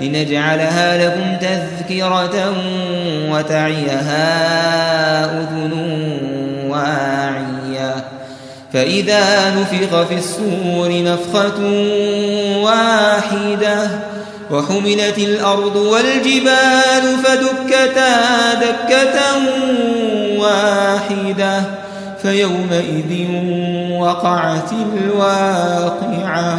لنجعلها لكم تذكرة وتعيها أذن واعية. فإذا نفخ في الصور نفخة واحدة وحملت الأرض والجبال فدكتا دكة واحدة فيومئذ وقعت الواقعة.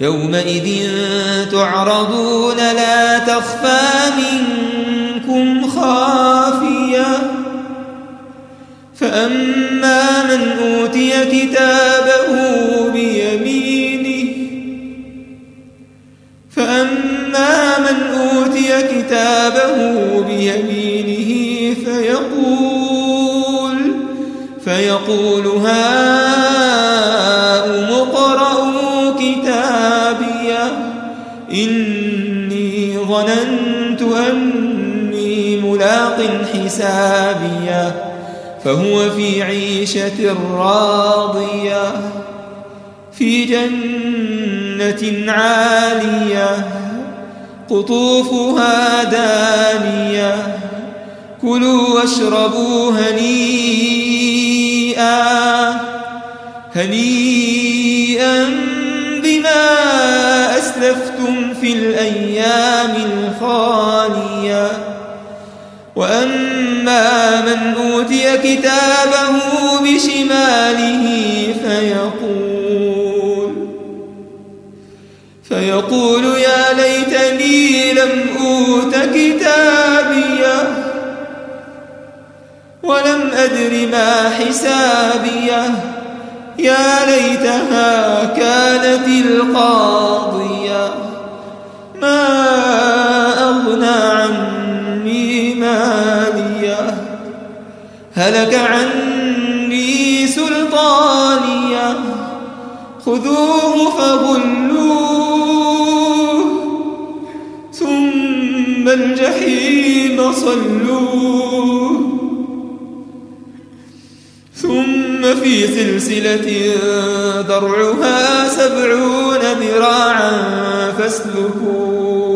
يومئذ تعرضون لا تخفى منكم خافية. فأما من أوتي كتابه بيمينه فأما من أوتي كتابه بيمينه فيقول فيقول هاؤم ملاق حسابية فهو في عيشة راضية في جنة عالية قطوفها دانية كلوا واشربوا هنيئا هنيئا بما أسلفتم في الأيام الخالية. وأما من أوتي كتابه بشماله فيقول فيقول يا ليتني لم أوت كتابيه ولم أدر ما حسابيه. يا ليتها كانت القاضية. هلك عني سلطانية. خذوه فغلوه ثم الجحيم صلوه. ثم في سلسلة ذرعها سبعون ذراعا فاسلكوه.